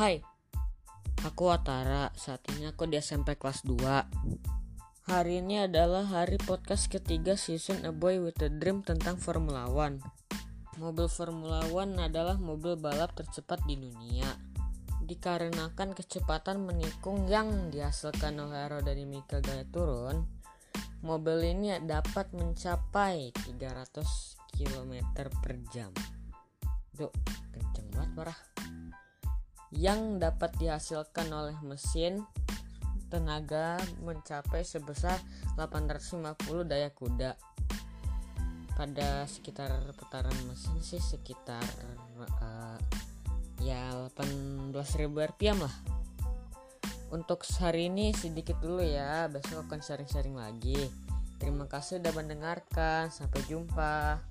Hai, aku Watara. Saat ini aku di SMP kelas 2. Hari ini adalah hari podcast ketiga season A Boy with a Dream tentang Formula One. Mobil Formula One adalah mobil balap tercepat di dunia. Dikarenakan kecepatan menikung yang dihasilkan oleh aerodinamika gaya turun, mobil ini dapat mencapai 300 km per jam. Duh, kenceng banget parah yang dapat dihasilkan oleh mesin tenaga mencapai sebesar 850 daya kuda. Pada sekitar putaran mesin sih sekitar uh, ya 18.000 rpm lah. Untuk hari ini sedikit dulu ya besok akan sharing-sharing lagi. Terima kasih sudah mendengarkan sampai jumpa